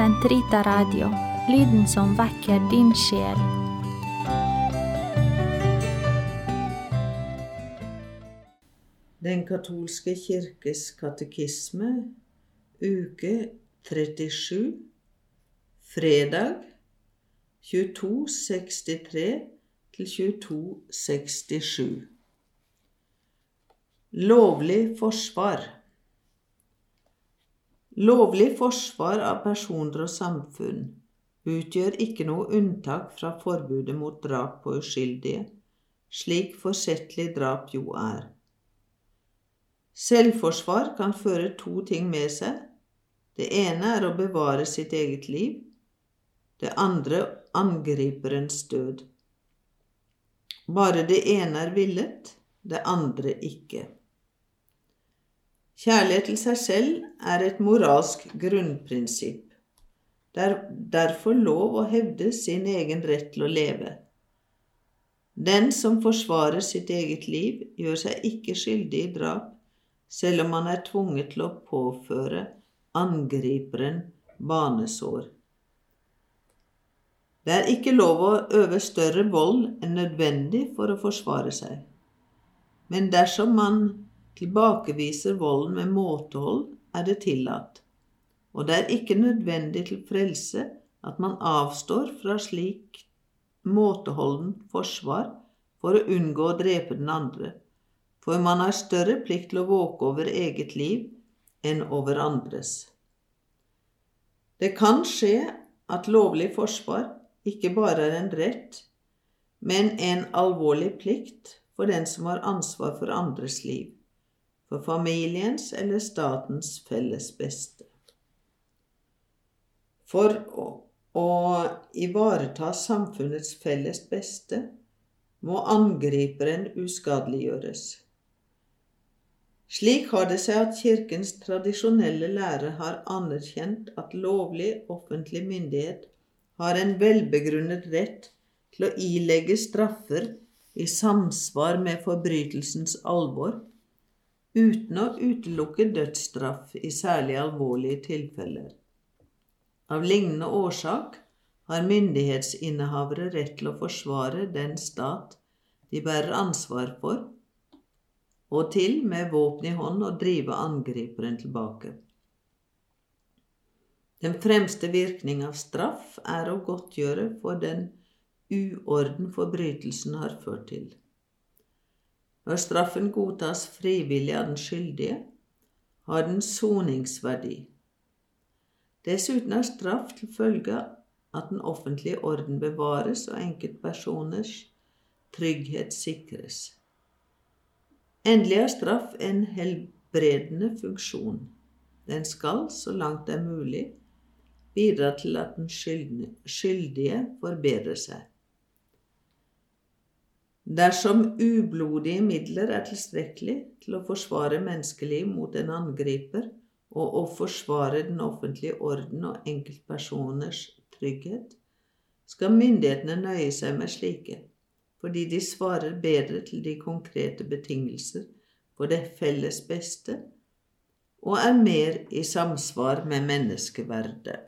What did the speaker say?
Sentrita Radio, lyden som vekker din sjel. Den katolske kirkes katekisme, uke 37, fredag 2263-2267. Lovlig forsvar. Lovlig forsvar av personer og samfunn utgjør ikke noe unntak fra forbudet mot drap på uskyldige, slik forsettlig drap jo er. Selvforsvar kan føre to ting med seg. Det ene er å bevare sitt eget liv, det andre angriperens død. Bare det ene er villet, det andre ikke. Kjærlighet til seg selv er et moralsk grunnprinsipp. Det er derfor lov å hevde sin egen rett til å leve. Den som forsvarer sitt eget liv, gjør seg ikke skyldig i drap, selv om han er tvunget til å påføre angriperen banesår. Det er ikke lov å øve større vold enn nødvendig for å forsvare seg. Men dersom man tilbakeviser volden med måtehold, er det tillatt, og det er ikke nødvendig til frelse at man avstår fra slik måteholden forsvar for å unngå å drepe den andre, for man har større plikt til å våke over eget liv enn over andres. Det kan skje at lovlig forsvar ikke bare er en rett, men en alvorlig plikt for den som har ansvar for andres liv for familiens eller statens felles beste. For å, å ivareta samfunnets felles beste må angriperen uskadeliggjøres. Slik har det seg at Kirkens tradisjonelle lære har anerkjent at lovlig offentlig myndighet har en velbegrunnet rett til å ilegge straffer i samsvar med forbrytelsens alvor uten å utelukke dødsstraff i særlig alvorlige tilfeller. Av lignende årsak har myndighetsinnehavere rett til å forsvare den stat de bærer ansvar for, og til med våpen i hånd å drive angriperen tilbake. Den fremste virkning av straff er å godtgjøre for den uorden forbrytelsen har ført til. Når straffen godtas frivillig av den skyldige, har den soningsverdi. Dessuten er straff til følge at den offentlige orden bevares og enkeltpersoners trygghet sikres. Endelig har straff en helbredende funksjon. Den skal, så langt det er mulig, bidra til at den skyldige forbedrer seg. Dersom ublodige midler er tilstrekkelig til å forsvare menneskeliv mot en angriper og å forsvare den offentlige orden og enkeltpersoners trygghet, skal myndighetene nøye seg med slike, fordi de svarer bedre til de konkrete betingelser for det felles beste og er mer i samsvar med menneskeverdet.